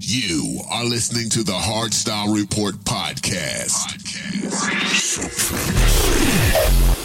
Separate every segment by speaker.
Speaker 1: You are listening to the Hardstyle Report podcast.
Speaker 2: A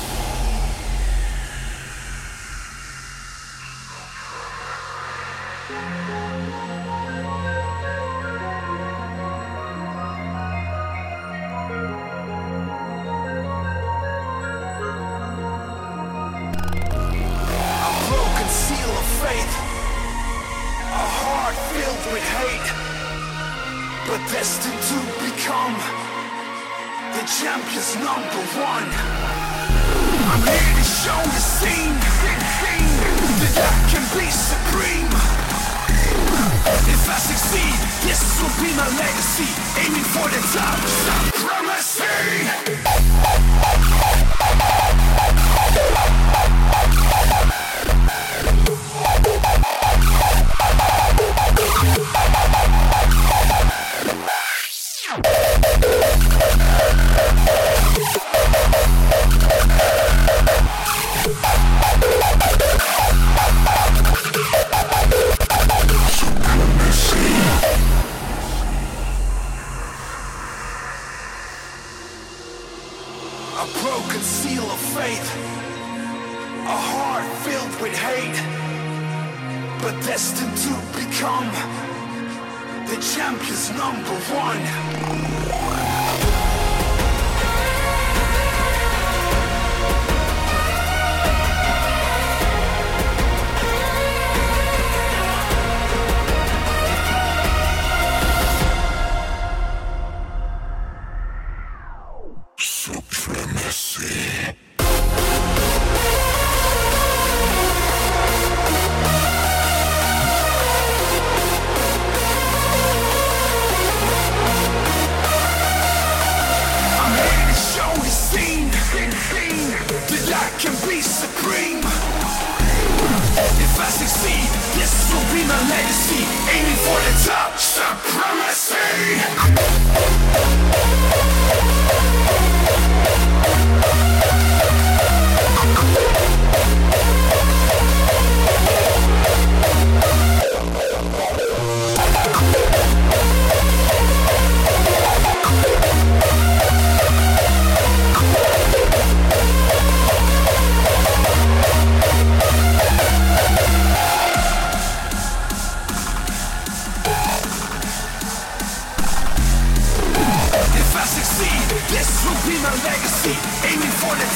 Speaker 2: Succeed, this will be my legacy, aiming for the top supremacy.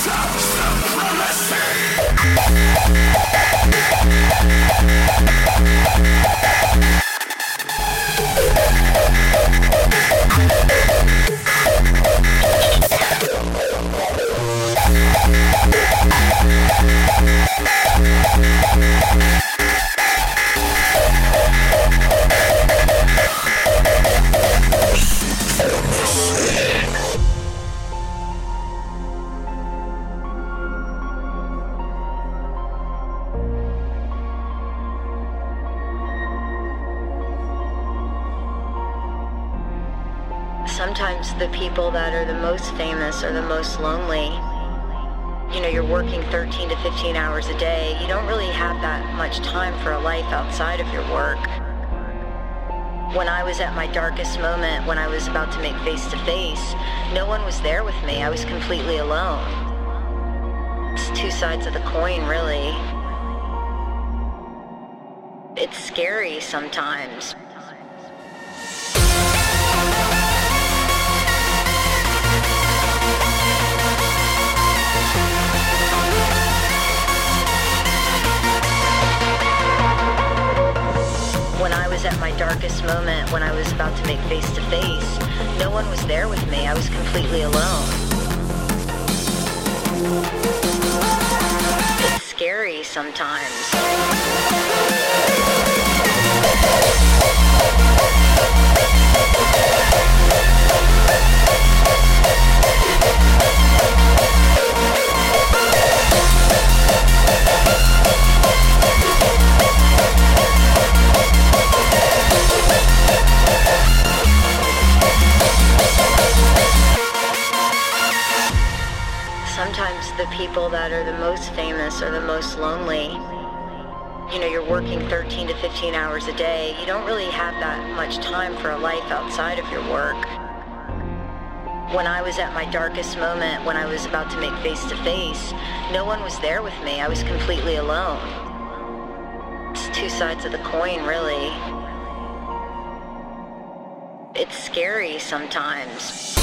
Speaker 2: Supremacy.
Speaker 3: Famous are the most lonely. You know, you're working 13 to 15 hours a day. You don't really have that much time for a life outside of your work. When I was at my darkest moment, when I was about to make face to face, no one was there with me. I was completely alone. It's two sides of the coin, really. It's scary sometimes. Was at my darkest moment, when I was about to make face to face, no one was there with me. I was completely alone. It's scary sometimes. Sometimes the people that are the most famous are the most lonely. you know, you're working 13 to 15 hours a day, you don't really have that much time for a life outside of your work. When I was at my darkest moment, when I was about to make face to face, no one was there with me. I was completely alone. It's two sides of the coin, really. It's scary sometimes.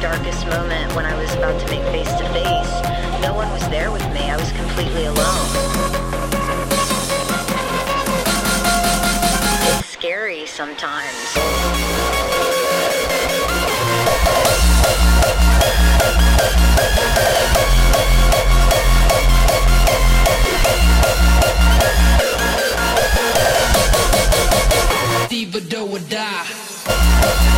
Speaker 3: Darkest moment, when I was about to make face to face, no one was there with me. I was completely alone. It's scary sometimes.
Speaker 4: Diva do or die.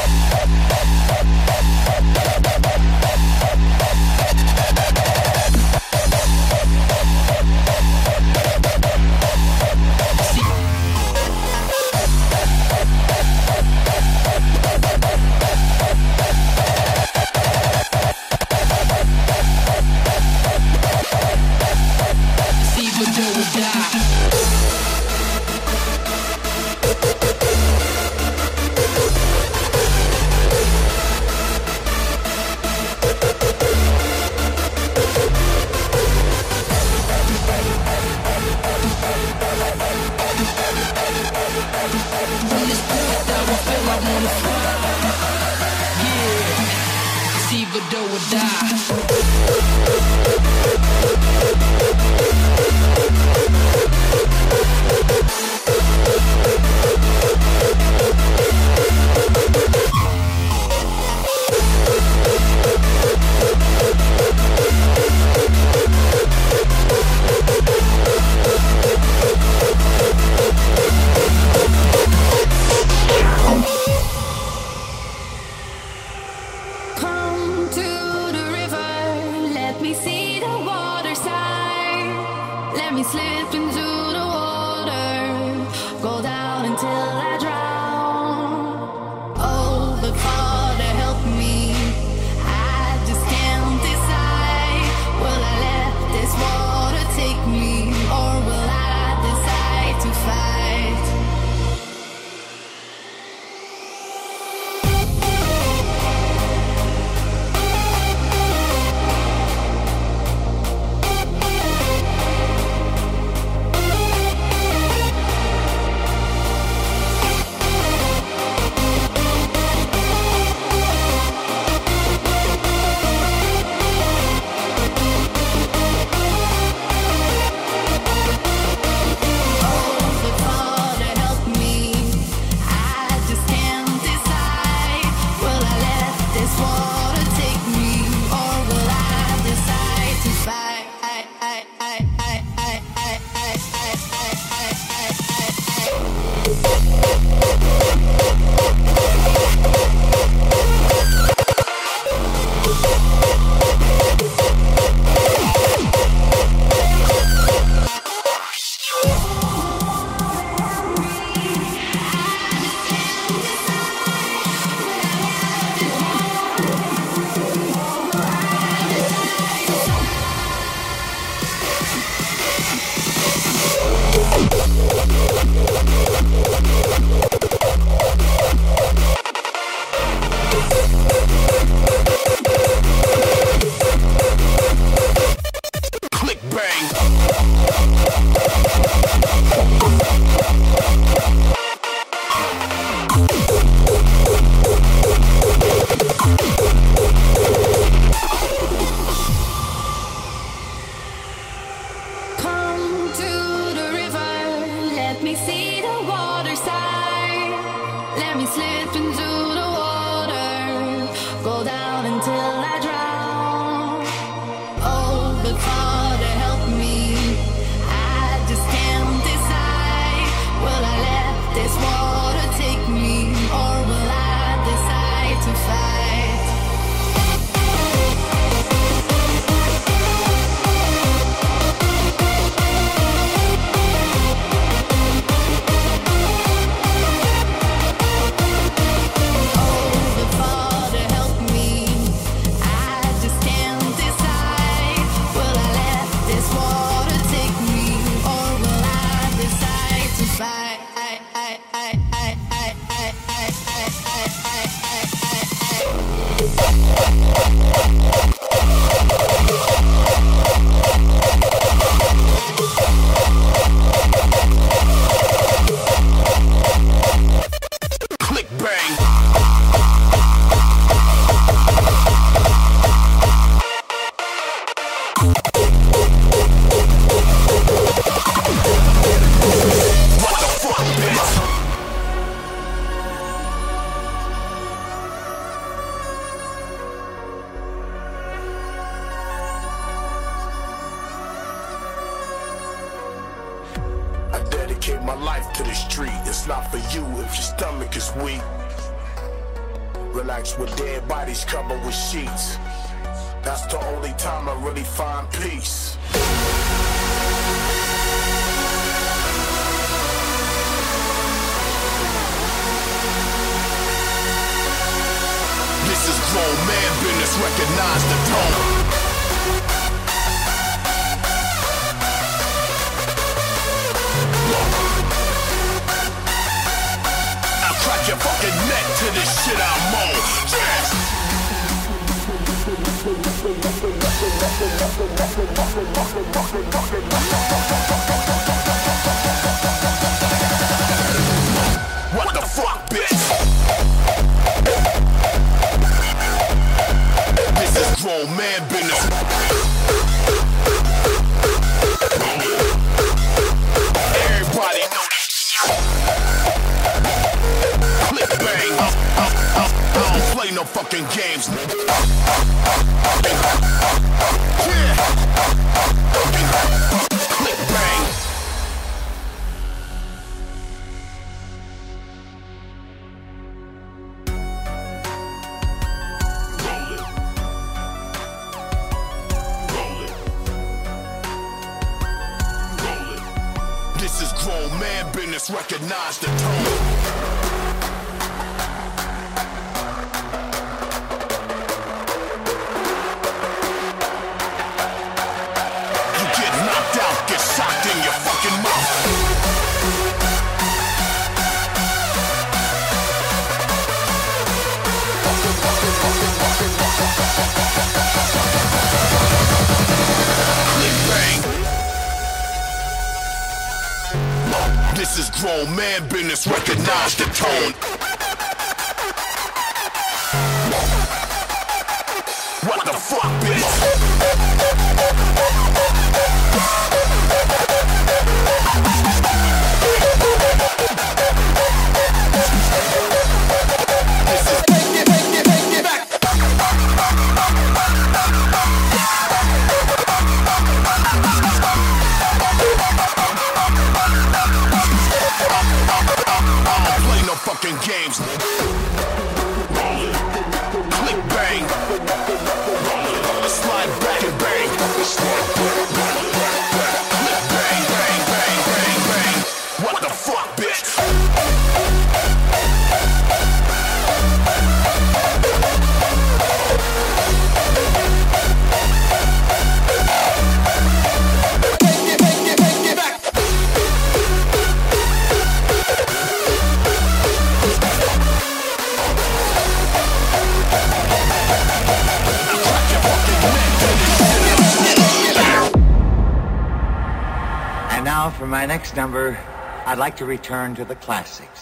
Speaker 2: next number, I'd like to return to the classics.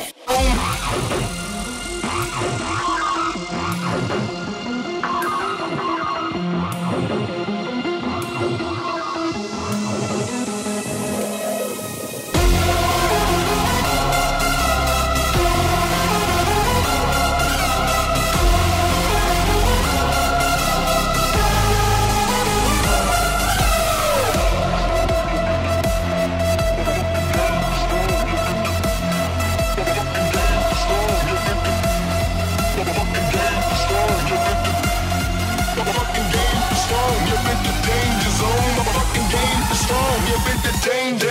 Speaker 5: Oh my god. Danger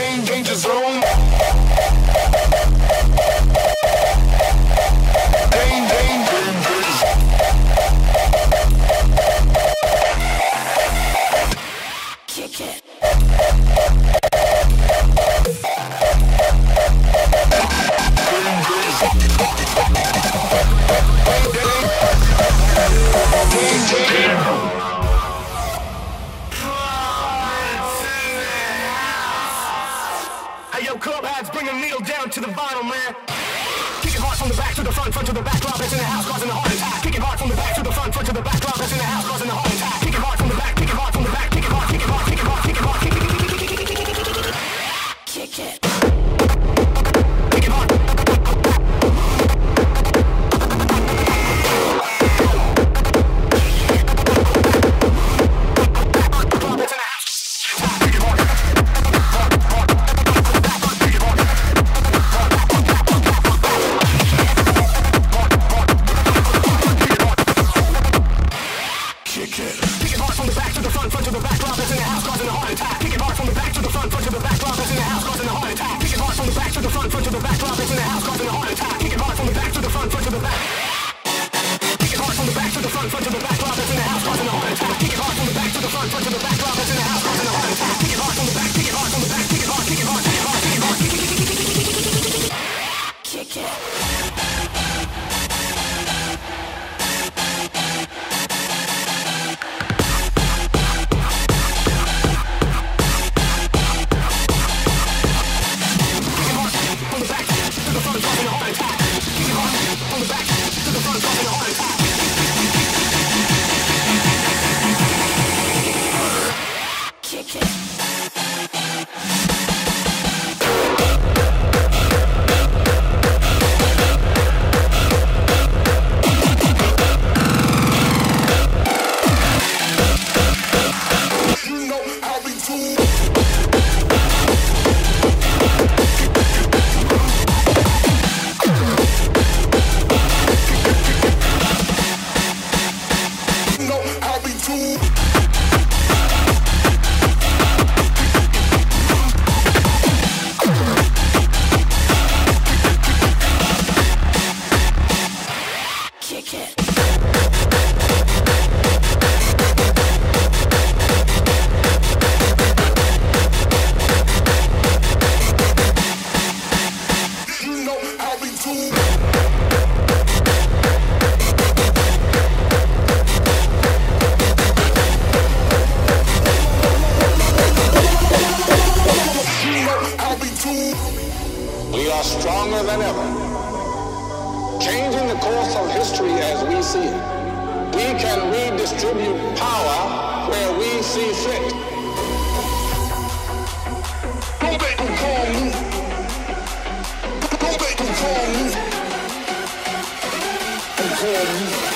Speaker 5: Don't call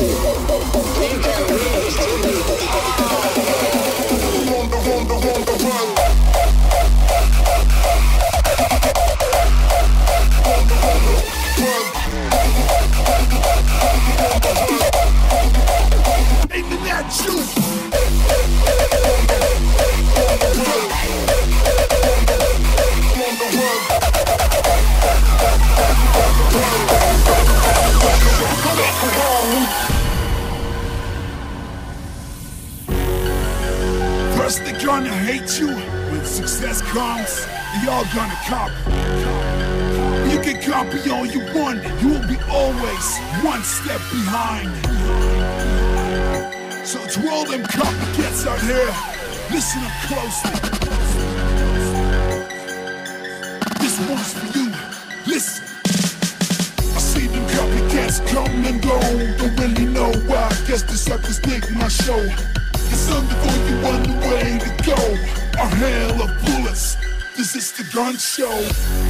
Speaker 5: Brasil. here. Listen up closely. This one's for you. Listen. I see them copycats come and go. Don't really know why. I guess the suckers dig my show. It's under for you on the way to go. A hail of bullets. This is the gun
Speaker 6: show.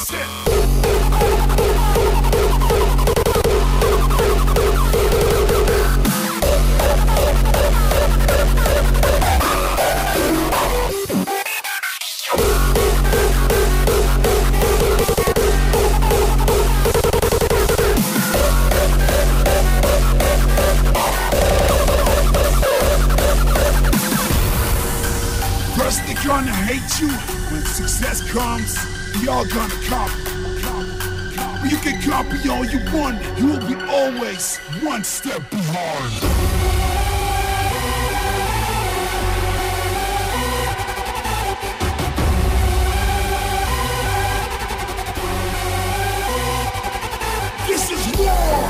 Speaker 6: you. When success comes, we all gonna copy. You can copy all you want, you will be
Speaker 7: always one step behind. war!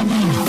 Speaker 7: Come on.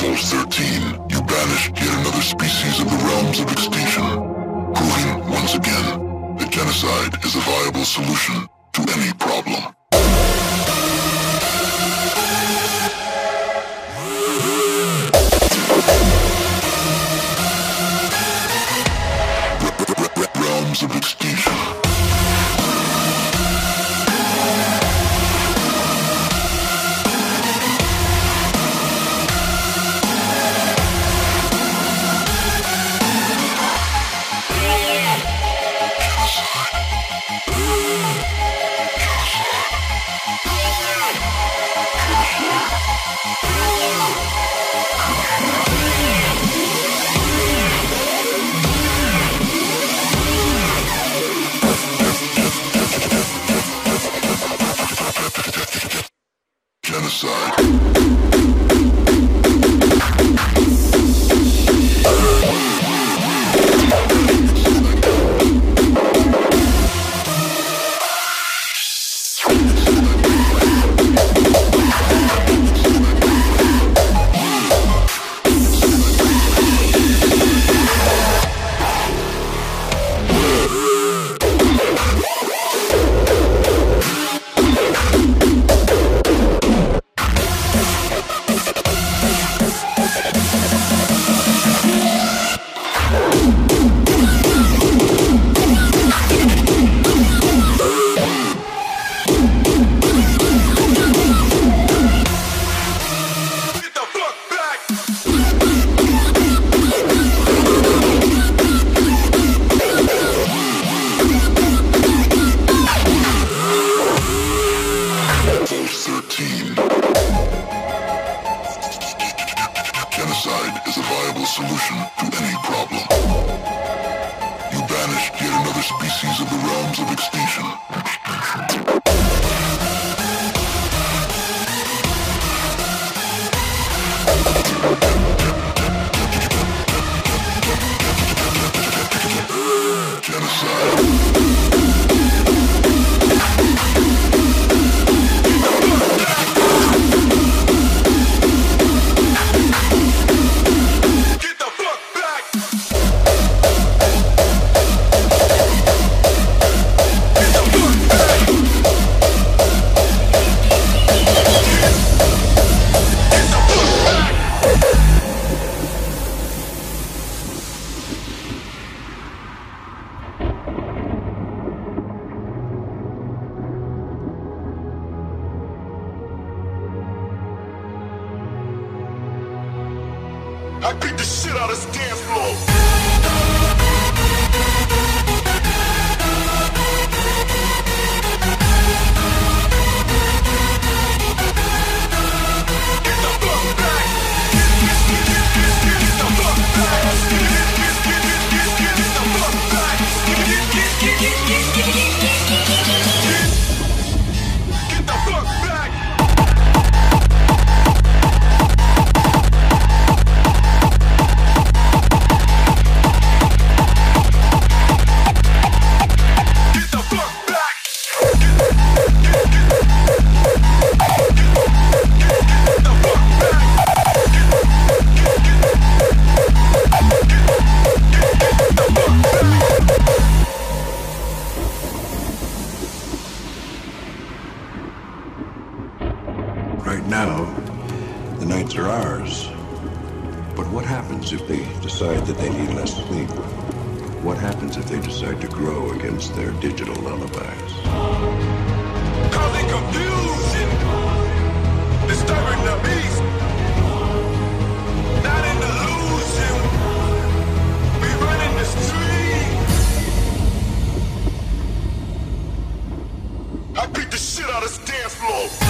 Speaker 7: Vault 13, you banished yet another species of the realms of extinction, proving once again that genocide is a viable solution to any problem. Of extinction.
Speaker 8: Right now, the nights are ours. But what happens if they decide that they need less sleep? What happens if they decide to grow against their digital lullabies?
Speaker 5: Causing confusion, disturbing the peace. Not an illusion. We running the street. I beat the shit out of this dance floor.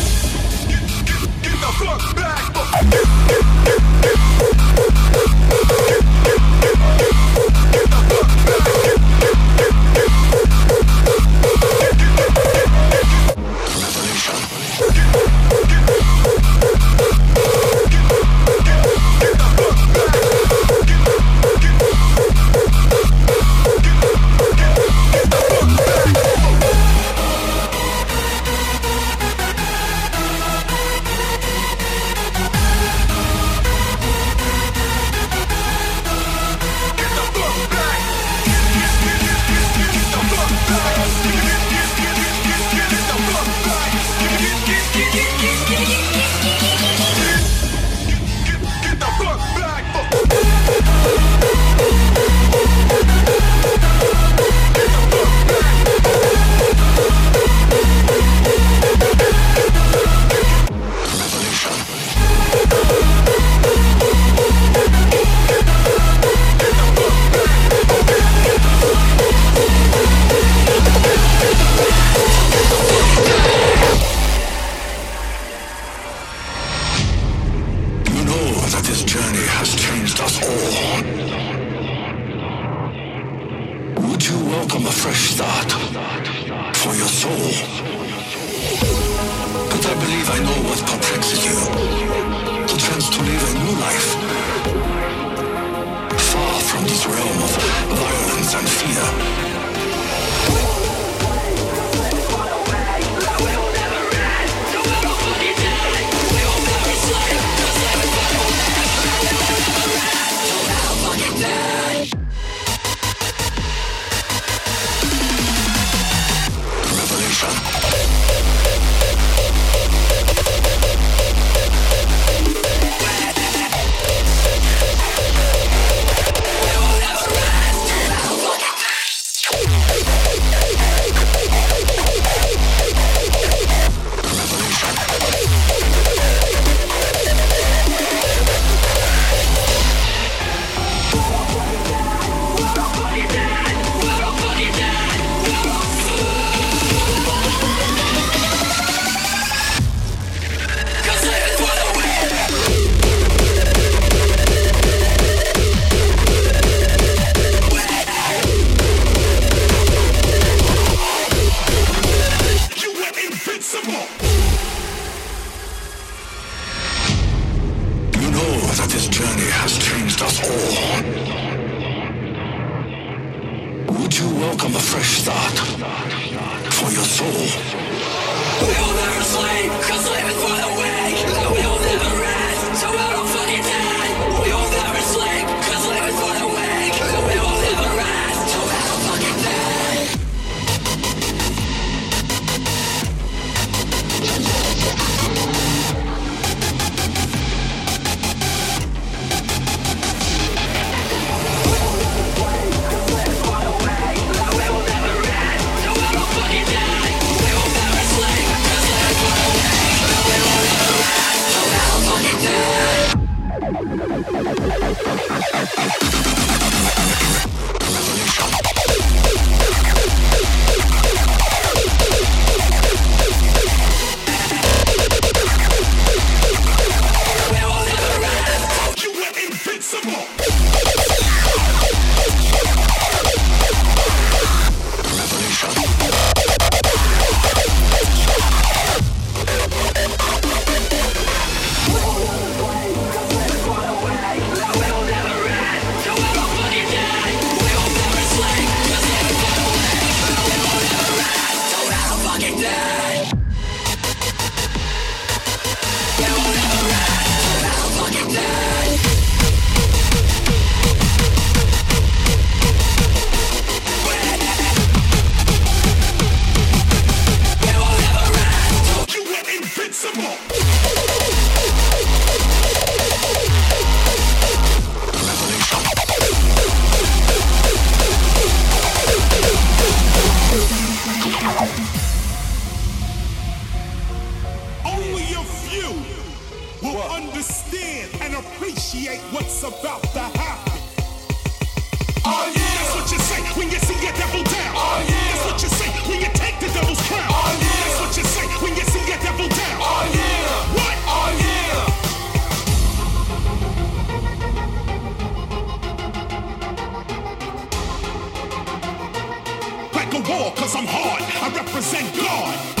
Speaker 9: like a war, cause I'm hard. I represent God.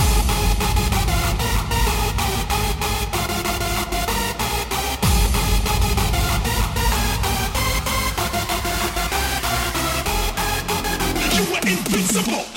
Speaker 9: invincible.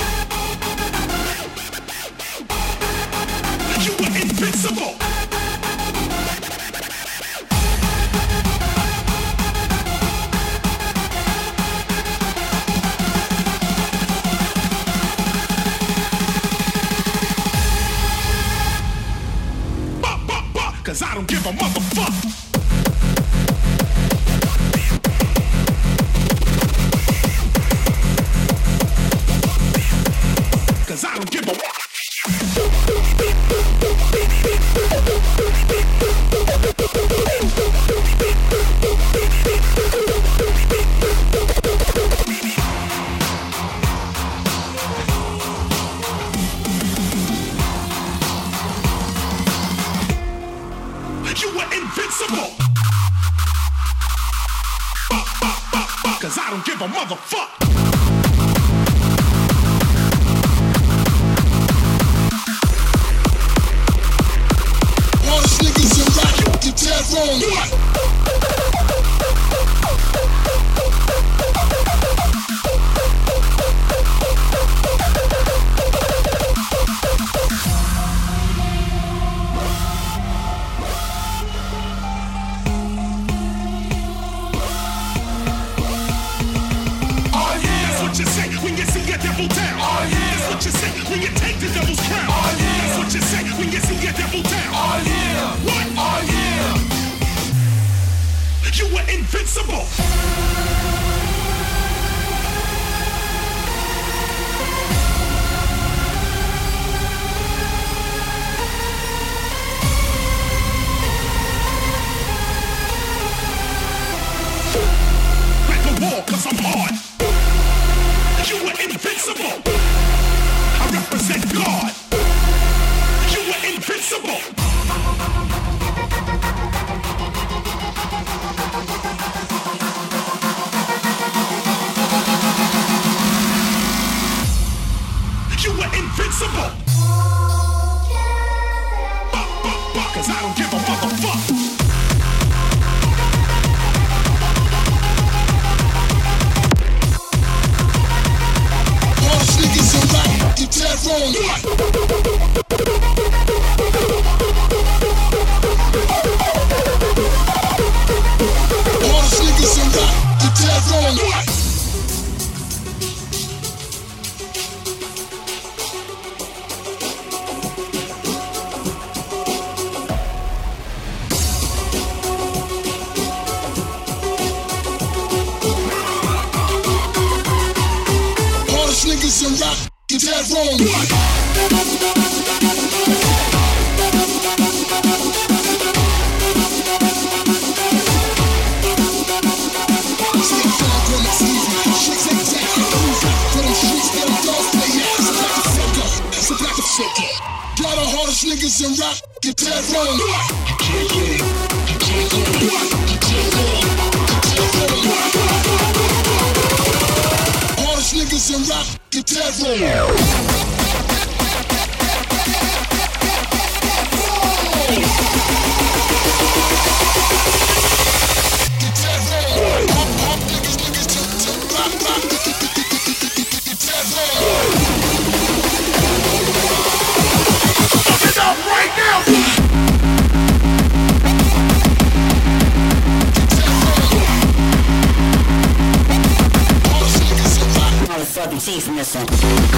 Speaker 10: cabeça.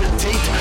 Speaker 10: Hesitate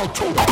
Speaker 11: Four pound